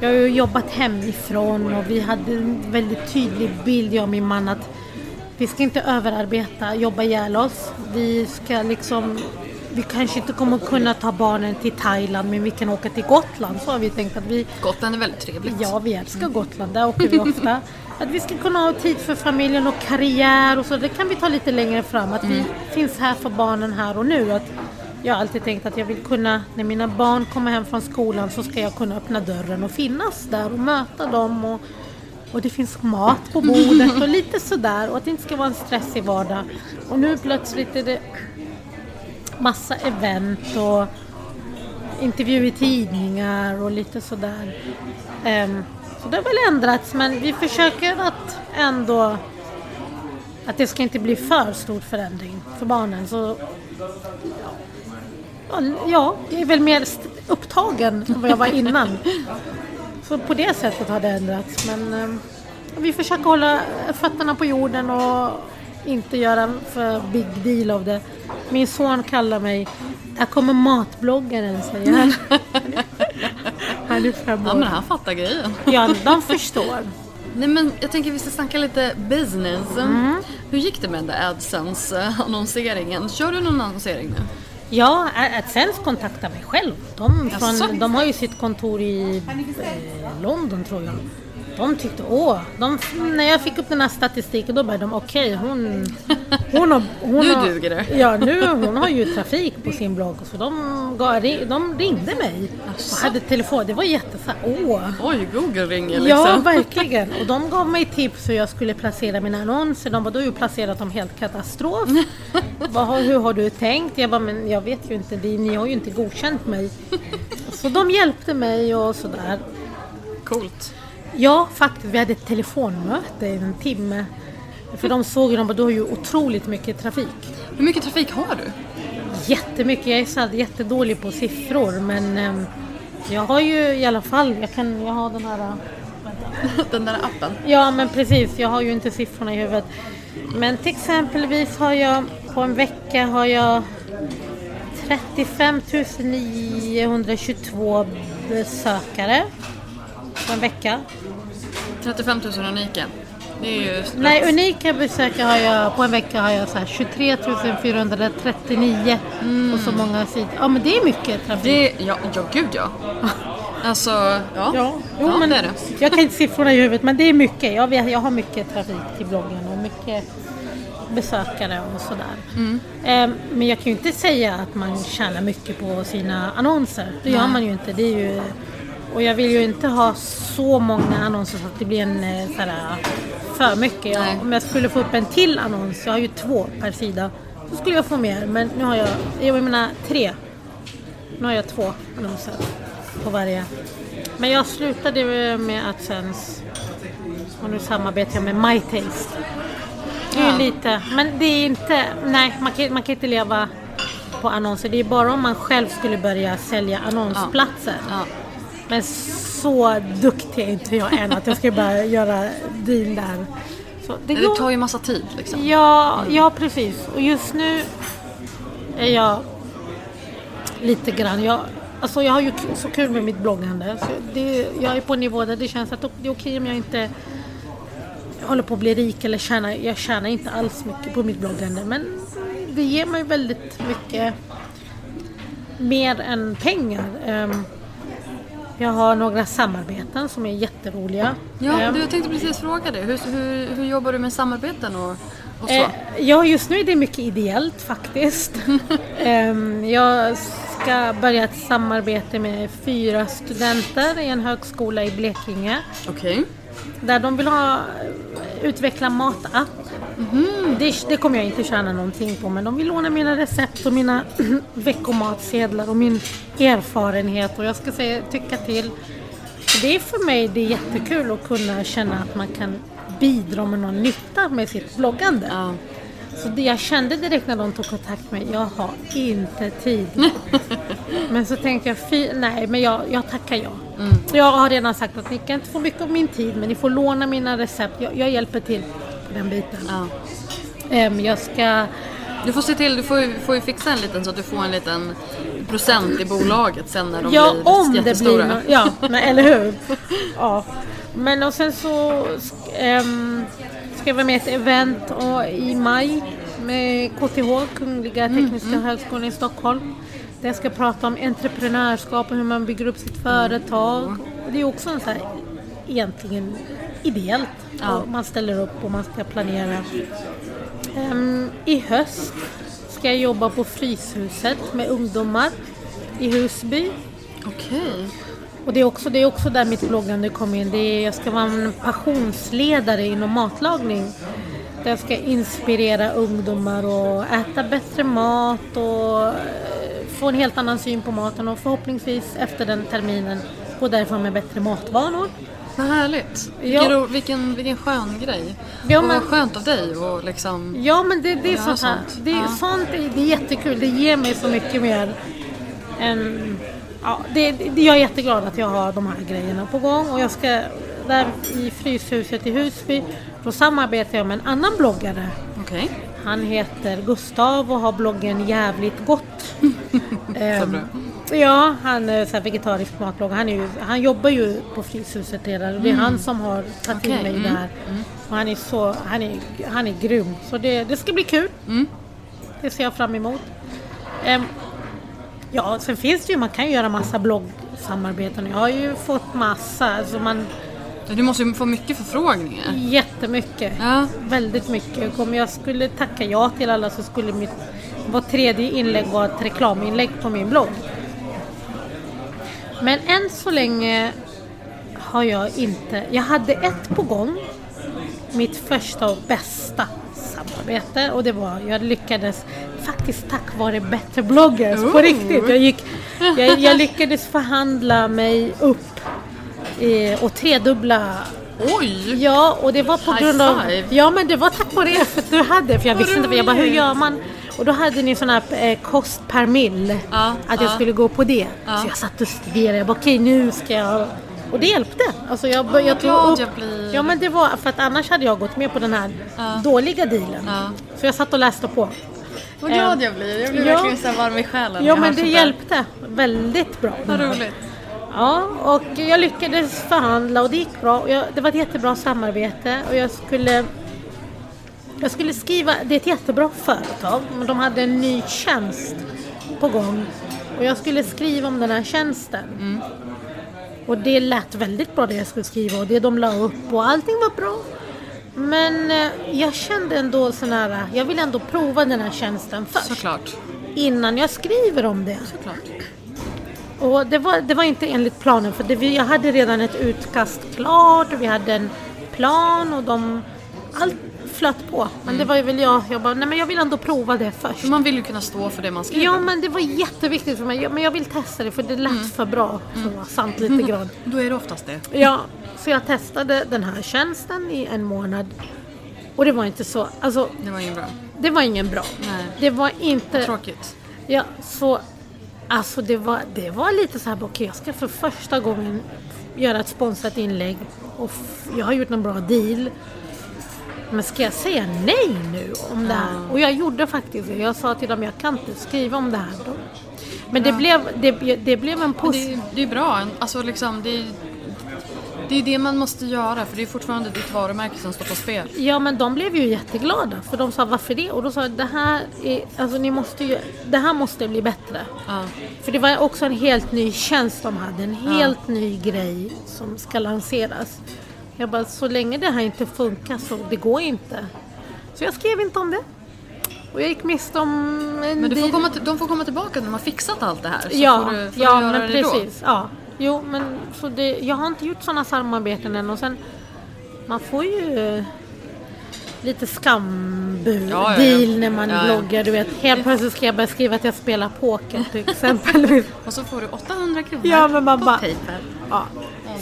Jag har ju jobbat hemifrån och vi hade en väldigt tydlig bild, jag och min man, att vi ska inte överarbeta, jobba ihjäl oss. Vi ska liksom... Vi kanske inte kommer kunna ta barnen till Thailand men vi kan åka till Gotland. Så har vi tänkt att vi Gotland är väldigt trevligt. Ja, vi älskar Gotland. Där åker vi ofta. Att vi ska kunna ha tid för familjen och karriär och så. Det kan vi ta lite längre fram. Att vi finns här för barnen här och nu. Att jag har alltid tänkt att jag vill kunna, när mina barn kommer hem från skolan så ska jag kunna öppna dörren och finnas där och möta dem och, och det finns mat på bordet och lite sådär och att det inte ska vara en stressig vardag. Och nu plötsligt är det massa event och intervju i tidningar och lite sådär. Um, så det har väl ändrats men vi försöker att ändå att det ska inte bli för stor förändring för barnen. Så, ja, jag är väl mer upptagen än vad jag var innan. Så på det sättet har det ändrats. Men um, vi försöker hålla fötterna på jorden och inte göra för big deal av det. Min son kallar mig, här kommer matbloggaren säger han. han är fem år. Ja men han fattar grejen. Ja, de förstår. Nej men jag tänker vi ska snacka lite business. Mm. Hur gick det med den där AdSense-annonseringen? Kör du någon annonsering nu? Ja, AdSense kontaktar mig själv. De, från, de har ju sitt kontor i eh, London tror jag. De tyckte, åh, de, när jag fick upp den här statistiken då började de, okej, okay, hon, hon har... Hon nu har, duger det. Ja, nu, hon har ju trafik på sin blogg. Så de, gav, de ringde mig och hade telefon. Det var jätteså åh. Oj, Google ringer liksom. Ja, verkligen. Och de gav mig tips hur jag skulle placera mina annonser. De bara, du har ju placerat dem helt katastrof. Vad, hur har du tänkt? Jag bara, men jag vet ju inte, ni har ju inte godkänt mig. Så de hjälpte mig och sådär. Coolt. Ja, faktiskt. Vi hade ett telefonmöte i en timme. För de såg ju, de du har ju otroligt mycket trafik. Hur mycket trafik har du? Jättemycket. Jag är så jättedålig på siffror men eh, jag har ju i alla fall, jag kan, jag har den här... den där appen? Ja men precis, jag har ju inte siffrorna i huvudet. Men till exempelvis har jag på en vecka har jag 35 922 besökare på en vecka. 35 000 unika. Nej, unika besökare har jag på en vecka har jag så 23 439 mm. och så många sidor. Ja men det är mycket trafik. Det, ja, ja, gud ja. Alltså, ja. ja, jo, ja men det är det. Jag kan inte siffrorna i huvudet men det är mycket. Jag, vet, jag har mycket trafik till bloggen och mycket besökare och sådär. Mm. Eh, men jag kan ju inte säga att man tjänar mycket på sina annonser. Det gör man ju inte. Det är ju och jag vill ju inte ha så många annonser så att det blir en eh, sådär, för mycket. Jag, om jag skulle få upp en till annons, jag har ju två per sida, så skulle jag få mer. Men nu har jag, jag menar tre. Nu har jag två annonser på varje. Men jag slutade med AdSense och nu samarbetar jag med MyTaste. Det är ja. lite, men det är inte, nej man kan, man kan inte leva på annonser. Det är bara om man själv skulle börja sälja annonsplatser. Ja. Ja. Men så duktig är inte jag än att jag ska bara göra deal där. Så det, det tar ju massa tid liksom. Ja, ja precis. Och just nu är jag lite grann, jag, alltså jag har ju så kul med mitt bloggande. Så det, jag är på en nivå där det känns att det är okej om jag inte håller på att bli rik eller tjänar, jag tjänar inte alls mycket på mitt bloggande. Men det ger mig väldigt mycket mer än pengar. Um, jag har några samarbeten som är jätteroliga. Ja, ehm. du, jag tänkte precis fråga dig. Hur, hur, hur jobbar du med samarbeten och, och så? Eh, ja, just nu är det mycket ideellt faktiskt. Ehm, jag ska börja ett samarbete med fyra studenter i en högskola i Blekinge. Okej. Okay. Där de vill ha utveckla matapp. Mm. Det, det, kommer jag inte tjäna någonting på men de vill låna mina recept och mina veckomatsedlar och min erfarenhet och jag ska säga tycka till. Det är för mig det är jättekul att kunna känna att man kan bidra med någon nytta med sitt bloggande. Ja. Så det jag kände direkt när de tog kontakt med mig, jag har inte tid. men så tänkte jag, fy, nej men jag, jag tackar ja. Mm. Jag har redan sagt att ni kan inte få mycket av min tid men ni får låna mina recept. Jag, jag hjälper till på den biten. Ja. Um, jag ska... Du får se till, du får, får ju fixa en liten så att du får en liten procent i bolaget sen när de ja, blir om jättestora. Det blir, ja, men, eller hur? Ja. Men och sen så um, ska jag vara med i ett event och, i maj med KTH, Kungliga mm, Tekniska mm, högskolan i Stockholm. Där jag ska prata om entreprenörskap och hur man bygger upp sitt företag. Mm. Det är också en så här, egentligen ideellt. Ja. Man ställer upp och man ska planera. Um, I höst ska jag jobba på Fryshuset med ungdomar i Husby. Okej. Och det är också, det är också där mitt bloggande kommer in. Det är, jag ska vara en passionsledare inom matlagning. Där jag ska inspirera ungdomar att äta bättre mat och eh, få en helt annan syn på maten och förhoppningsvis efter den terminen gå därifrån med bättre matvanor. Vad härligt. Ja. Vilken, ro- vilken, vilken skön grej. Ja, och men- vad skönt av dig och liksom... Ja men det, det är Ja, sånt här. sånt. Det, är, Ja. sånt är, det är jättekul. Det ger mig så mycket mer än... Ja, det, det, jag är jätteglad att jag har de här grejerna på gång och jag ska där i Fryshuset i Husby då samarbetar jag med en annan bloggare. Okej. Han heter Gustav och har bloggen Jävligt Gott. Bra. Ja, han är så här vegetarisk matblogg. Han, är ju, han jobbar ju på Fryshuset redan och det är han som har tagit till Okej, mig mm, där. Och han är så, han är, han är grym. Så det, det ska bli kul. Det ser jag fram emot. Ehm, ja, sen finns det ju, man kan ju göra massa bloggsamarbeten. Jag har ju fått massa, alltså man, Du måste ju få mycket förfrågningar. jättemycket. Ja. Väldigt mycket. Om jag skulle tacka ja till alla så skulle mitt var tredje inlägg vara ett reklaminlägg på min blogg. Men än så länge har jag inte... Jag hade ett på gång. Mitt första och bästa samarbete och det var, jag lyckades faktiskt tack vare bättre bloggers på riktigt. Jag, gick, jag, jag lyckades förhandla mig upp eh, och tredubbla Oj! Ja, och det var på High grund av... five. Ja, men det var tack vare er för att du hade. För jag visste inte, jag bara hur gör man? Och då hade ni sån här eh, kost per mil. Ja, att jag ja. skulle gå på det. Så jag satt och studerade. Jag bara okej, nu ska jag... Och det hjälpte. Alltså jag, bör- jag tog upp... jag blir. Ja, men det var för att annars hade jag gått med på den här dåliga dealen. Ja. Så jag satt och läste på. Vad glad jag blir. Jag blir ja. verkligen så varm i själen. Ja, men det hjälpte väldigt bra. Vad roligt. Ja, och jag lyckades förhandla och det gick bra. Jag, det var ett jättebra samarbete och jag skulle jag skulle skriva, det är ett jättebra företag, men de hade en ny tjänst på gång. Och jag skulle skriva om den här tjänsten. Och det lät väldigt bra det jag skulle skriva och det de la upp och allting var bra. Men eh, jag kände ändå sån här, jag vill ändå prova den här tjänsten först. Såklart. Innan jag skriver om det. Såklart. Och det var, det var inte enligt planen för det, vi, jag hade redan ett utkast klart och vi hade en plan och de... Allt flöt på. Men det var väl jag, jag bara, nej men jag vill ändå prova det först. För man vill ju kunna stå för det man skriver. Ja men det var jätteviktigt för mig. Men jag vill testa det för det lät för bra för att vara sant lite grann. Då är det oftast det. Ja, så jag testade den här tjänsten i en månad. Och det var inte så, alltså Det var ingen bra. det var ingen bra. Nej. Det var inte... Tråkigt. Ja, så alltså det var, det var lite så här, okej jag ska för första gången göra ett sponsrat inlägg och jag har gjort en bra deal. Men ska jag säga nej nu om det här? Och jag gjorde faktiskt det. Jag sa till dem, jag kan inte skriva om det här. Då. Men det, blev, det, det blev en puss. det, är- det är bra. Alltså liksom, det det är det man måste göra för det är fortfarande ditt varumärke som står på spel. Ja men de blev ju jätteglada för de sa varför det? Och då sa jag det här, är, alltså, ni måste ju, det här måste bli bättre. Ja. För det var också en helt ny tjänst de hade, en helt ny grej som ska lanseras. Jag bara, så länge det här inte funkar så det går inte. Så jag skrev inte om det. Och jag gick miste om en Men du får komma till, de får komma tillbaka när de har fixat allt det här. Så Ja, får du, får ja men precis. Ja. Jo, men så det, jag har inte gjort sådana samarbeten än och sen man får ju eh, lite skambud Ja, ja, ja. när man bloggar. Du vet, helt plötsligt ska jag börja skriva att jag spelar poker till exempel. Och så får du 800 kronor Ja, men man på bara- Paypal. Ja.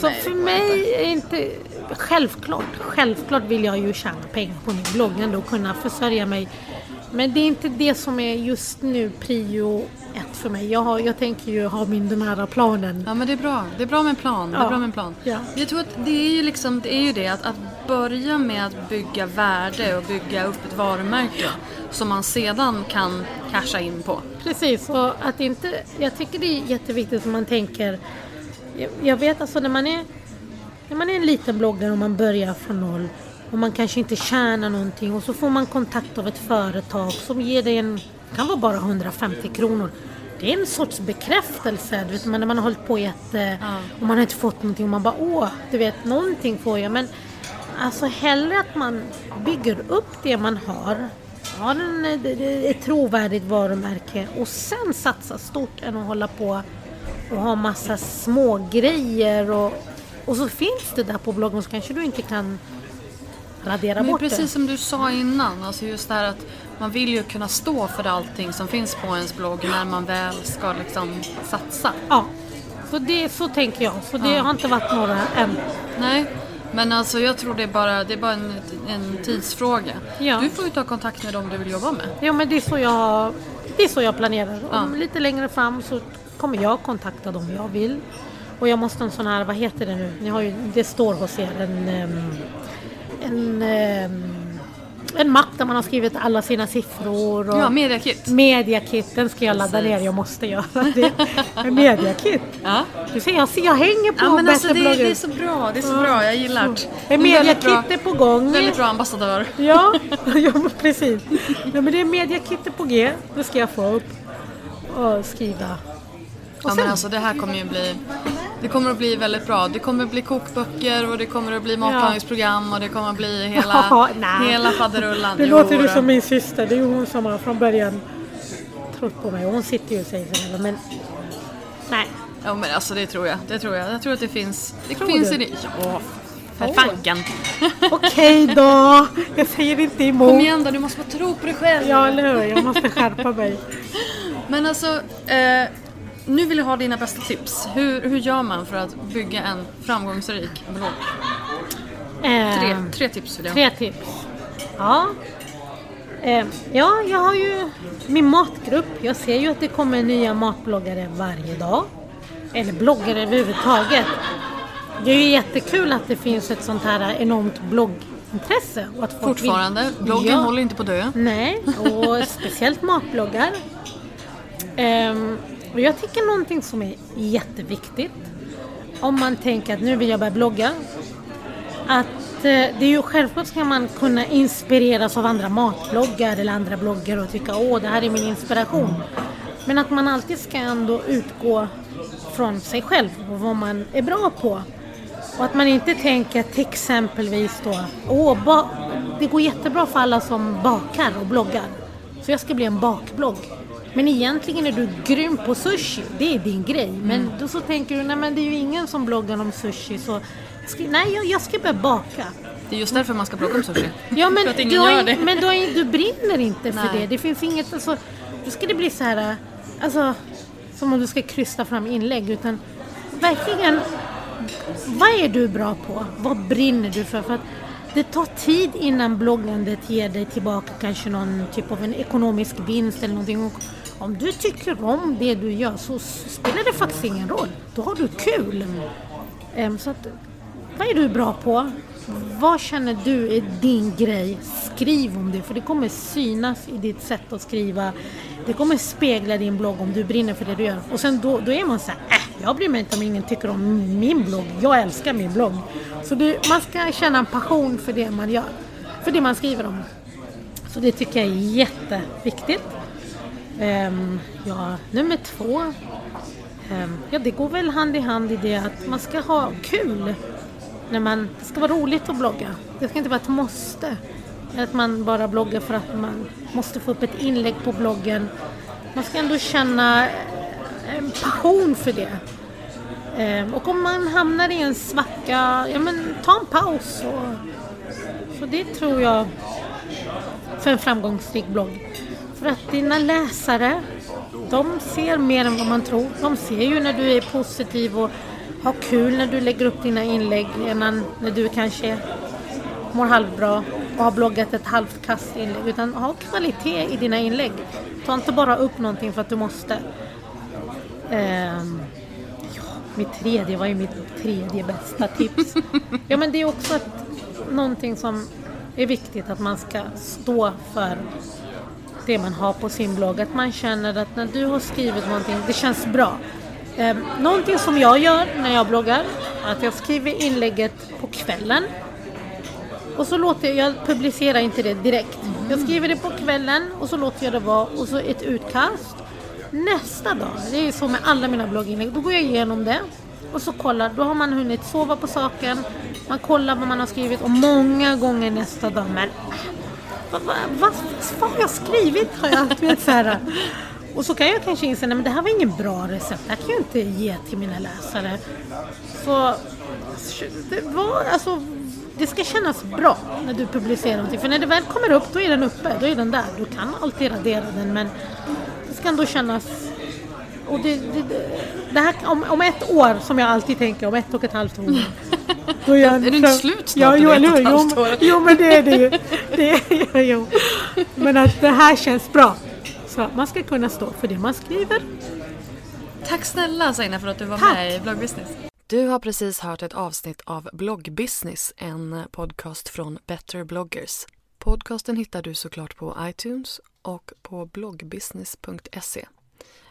Så för mig är inte... Självklart, självklart vill jag ju tjäna pengar på min blogg och kunna försörja mig. Men det är inte det som är just nu prio ett för mig. Jag, har, jag tänker ju ha min den här planen. Ja men det är bra. Det är bra med en plan. Det är Ja. bra med en plan. Ja. Jag tror att det är ju liksom, det är ju det att, att börja med att bygga värde och bygga upp ett varumärke som man sedan kan casha in på. Precis, och att inte... Jag tycker det är jätteviktigt att man tänker... Jag, jag vet alltså när man är... När man är en liten bloggare och man börjar från noll och man kanske inte tjänar någonting och så får man kontakt av ett företag som ger dig en... Kan vara bara 150 kronor. Det är en sorts bekräftelse, du vet, när man har hållit på jätte... Och man har inte fått någonting och man bara åh, du vet, någonting får jag. Men alltså hellre att man bygger upp det man har ha en, ett trovärdigt varumärke och sen satsa stort än att hålla på och ha massa små grejer och, och så finns det där på bloggen så kanske du inte kan radera Men bort precis det. som du sa innan, alltså just det här att man vill ju kunna stå för allting som finns på ens blogg när man väl ska liksom satsa. Ja, så, det, så tänker jag. Så det Ja. har inte varit några än. Nej, men alltså jag tror det är bara, det är bara en, en tidsfråga. Ja. Du får ju ta kontakt med dem du vill jobba med. Ja, men det är så jag, det är så jag planerar. Ja. Om lite längre fram så kommer jag kontakta dem jag vill. Och jag måste en sån här, vad heter det nu? Ni har ju, det står hos er en, ehm, en, ehm, en mapp där man har skrivit alla sina siffror. Och Ja, mediakit. Mediakit, den ska jag ladda ner. Jag måste göra det. Mediakit. Ja. Du ser, jag, ser, jag hänger på Ja men alltså det, det är så bra, det är så bra, jag gillar det. Mediakit är på gång. Väldigt bra ambassadör. Ja, ja precis. Ja, men det är mediakit på G. Det ska jag få upp och skriva. Och Ja men alltså det här kommer ju bli Det kommer att bli väldigt bra. Det kommer att bli kokböcker och det kommer att bli matlagningsprogram och det kommer att bli hela, Ja, hela faderullan. Jo, låter du som min syster. Det är ju hon som har från början trott på mig. Hon sitter ju och säger så här, men nej. Ja men alltså det tror jag. Det tror jag. Jag tror att det finns. Det Tror finns du? i det. Ja, för fanken. Okej då, jag säger inte emot. Kom igen då, du måste tro på dig själv. Ja, eller hur? Jag måste skärpa mig. Men alltså, eh, nu vill jag ha dina bästa tips. Hur, hur gör man för att bygga en framgångsrik blogg? Eh, Tre, tre tips vill jag. Tre tips. Ja. Eh, ja, jag har ju min matgrupp. Jag ser ju att det kommer nya matbloggare varje dag. Eller bloggare överhuvudtaget. Det är ju jättekul att det finns ett sånt här enormt bloggintresse. Och att folk vill- Fortfarande, bloggen Ja. håller inte på att dö. Nej, och speciellt matbloggar. Ehm, och jag tycker någonting som är jätteviktigt om man tänker att nu vill jag börja blogga. Att eh, det är ju självklart ska man kunna inspireras av andra matbloggar eller andra bloggar och tycka åh det här är min inspiration. Men att man alltid ska ändå utgå från sig själv och vad man är bra på. Och att man inte tänker till exempelvis då, åh, det går jättebra för alla som bakar och bloggar. Så jag ska bli en bakblogg. Men egentligen är du grym på sushi, det är din grej. Men då så tänker du, nej men det är ju ingen som bloggar om sushi så ska, nej jag, jag ska börja baka. Det är just därför man ska blogga om sushi. Ja men, du, har, gör det. men du, har, du brinner inte för Nej. det. Det finns inget, alltså, då ska det bli så här, alltså, som om du ska krysta fram inlägg. Utan verkligen, vad är du bra på? Vad brinner du för? för att det tar tid innan bloggandet ger dig tillbaka kanske någon typ av en ekonomisk vinst eller någonting. Om du tycker om det du gör så spelar det faktiskt ingen roll. Då har du kul. Så att, vad är du bra på? Vad känner du är din grej? Skriv om det, för det kommer synas i ditt sätt att skriva. Det kommer spegla din blogg om du brinner för det du gör. Och sen då, då är man så här, äh, jag bryr mig inte om ingen tycker om min blogg. Jag älskar min blogg. Så det, man ska känna en passion för det man gör. För det man skriver om. Så det tycker jag är jätteviktigt. Um, ja, nummer två. Um, ja, det går väl hand i hand i det att man ska ha kul. När man, det ska vara roligt att blogga. Det ska inte vara ett måste. Att man bara bloggar för att man måste få upp ett inlägg på bloggen. Man ska ändå känna eh, en passion för det. Um, och om man hamnar i en svacka, ja men ta en paus. Och, så det tror jag för en framgångsrik blogg. För att dina läsare, de ser mer än vad man tror. De ser ju när du är positiv och har kul när du lägger upp dina inlägg än när du kanske mår halvbra och har bloggat ett halvt kast inlägg. Utan ha kvalitet i dina inlägg. Ta inte bara upp någonting för att du måste. Um, ja, mitt tredje, vad är mitt tredje bästa tips? ja men det är också ett, någonting som är viktigt att man ska stå för det man har på sin blogg. Att man känner att när du har skrivit någonting, det känns bra. Eh, någonting som jag gör när jag bloggar, att jag skriver inlägget på kvällen. Och så låter jag, jag publicerar inte det direkt. Jag skriver det på kvällen och så låter jag det vara och så ett utkast. Nästa dag, det är så med alla mina blogginlägg, då går jag igenom det och så kollar, då har man hunnit sova på saken, man kollar vad man har skrivit och många gånger nästa dag, men vad, vad, vad, vad har jag skrivit? Har jag, vet, så här. Och så kan jag kanske inse, nej men det här var ingen bra recept, det här kan jag inte ge till mina läsare. Så det var alltså det ska kännas bra när du publicerar någonting. För när det väl kommer upp, då är den uppe. Då är den där. Du kan alltid radera den men det ska ändå kännas... Och det, det, det här, om, om ett år, som jag alltid tänker, om ett och ett halvt år. Då är, jag, är du inte slut snart? Ja, jo, eller jo, jo, men det är det ju. Det är, jo. Men att det här känns bra. Så man ska kunna stå för det man skriver. Tack snälla Saina för att du var Tack. med i Bloggbusiness. Du har precis hört ett avsnitt av Bloggbusiness, en podcast från Better bloggers. Podcasten hittar du såklart på iTunes och på bloggbusiness.se.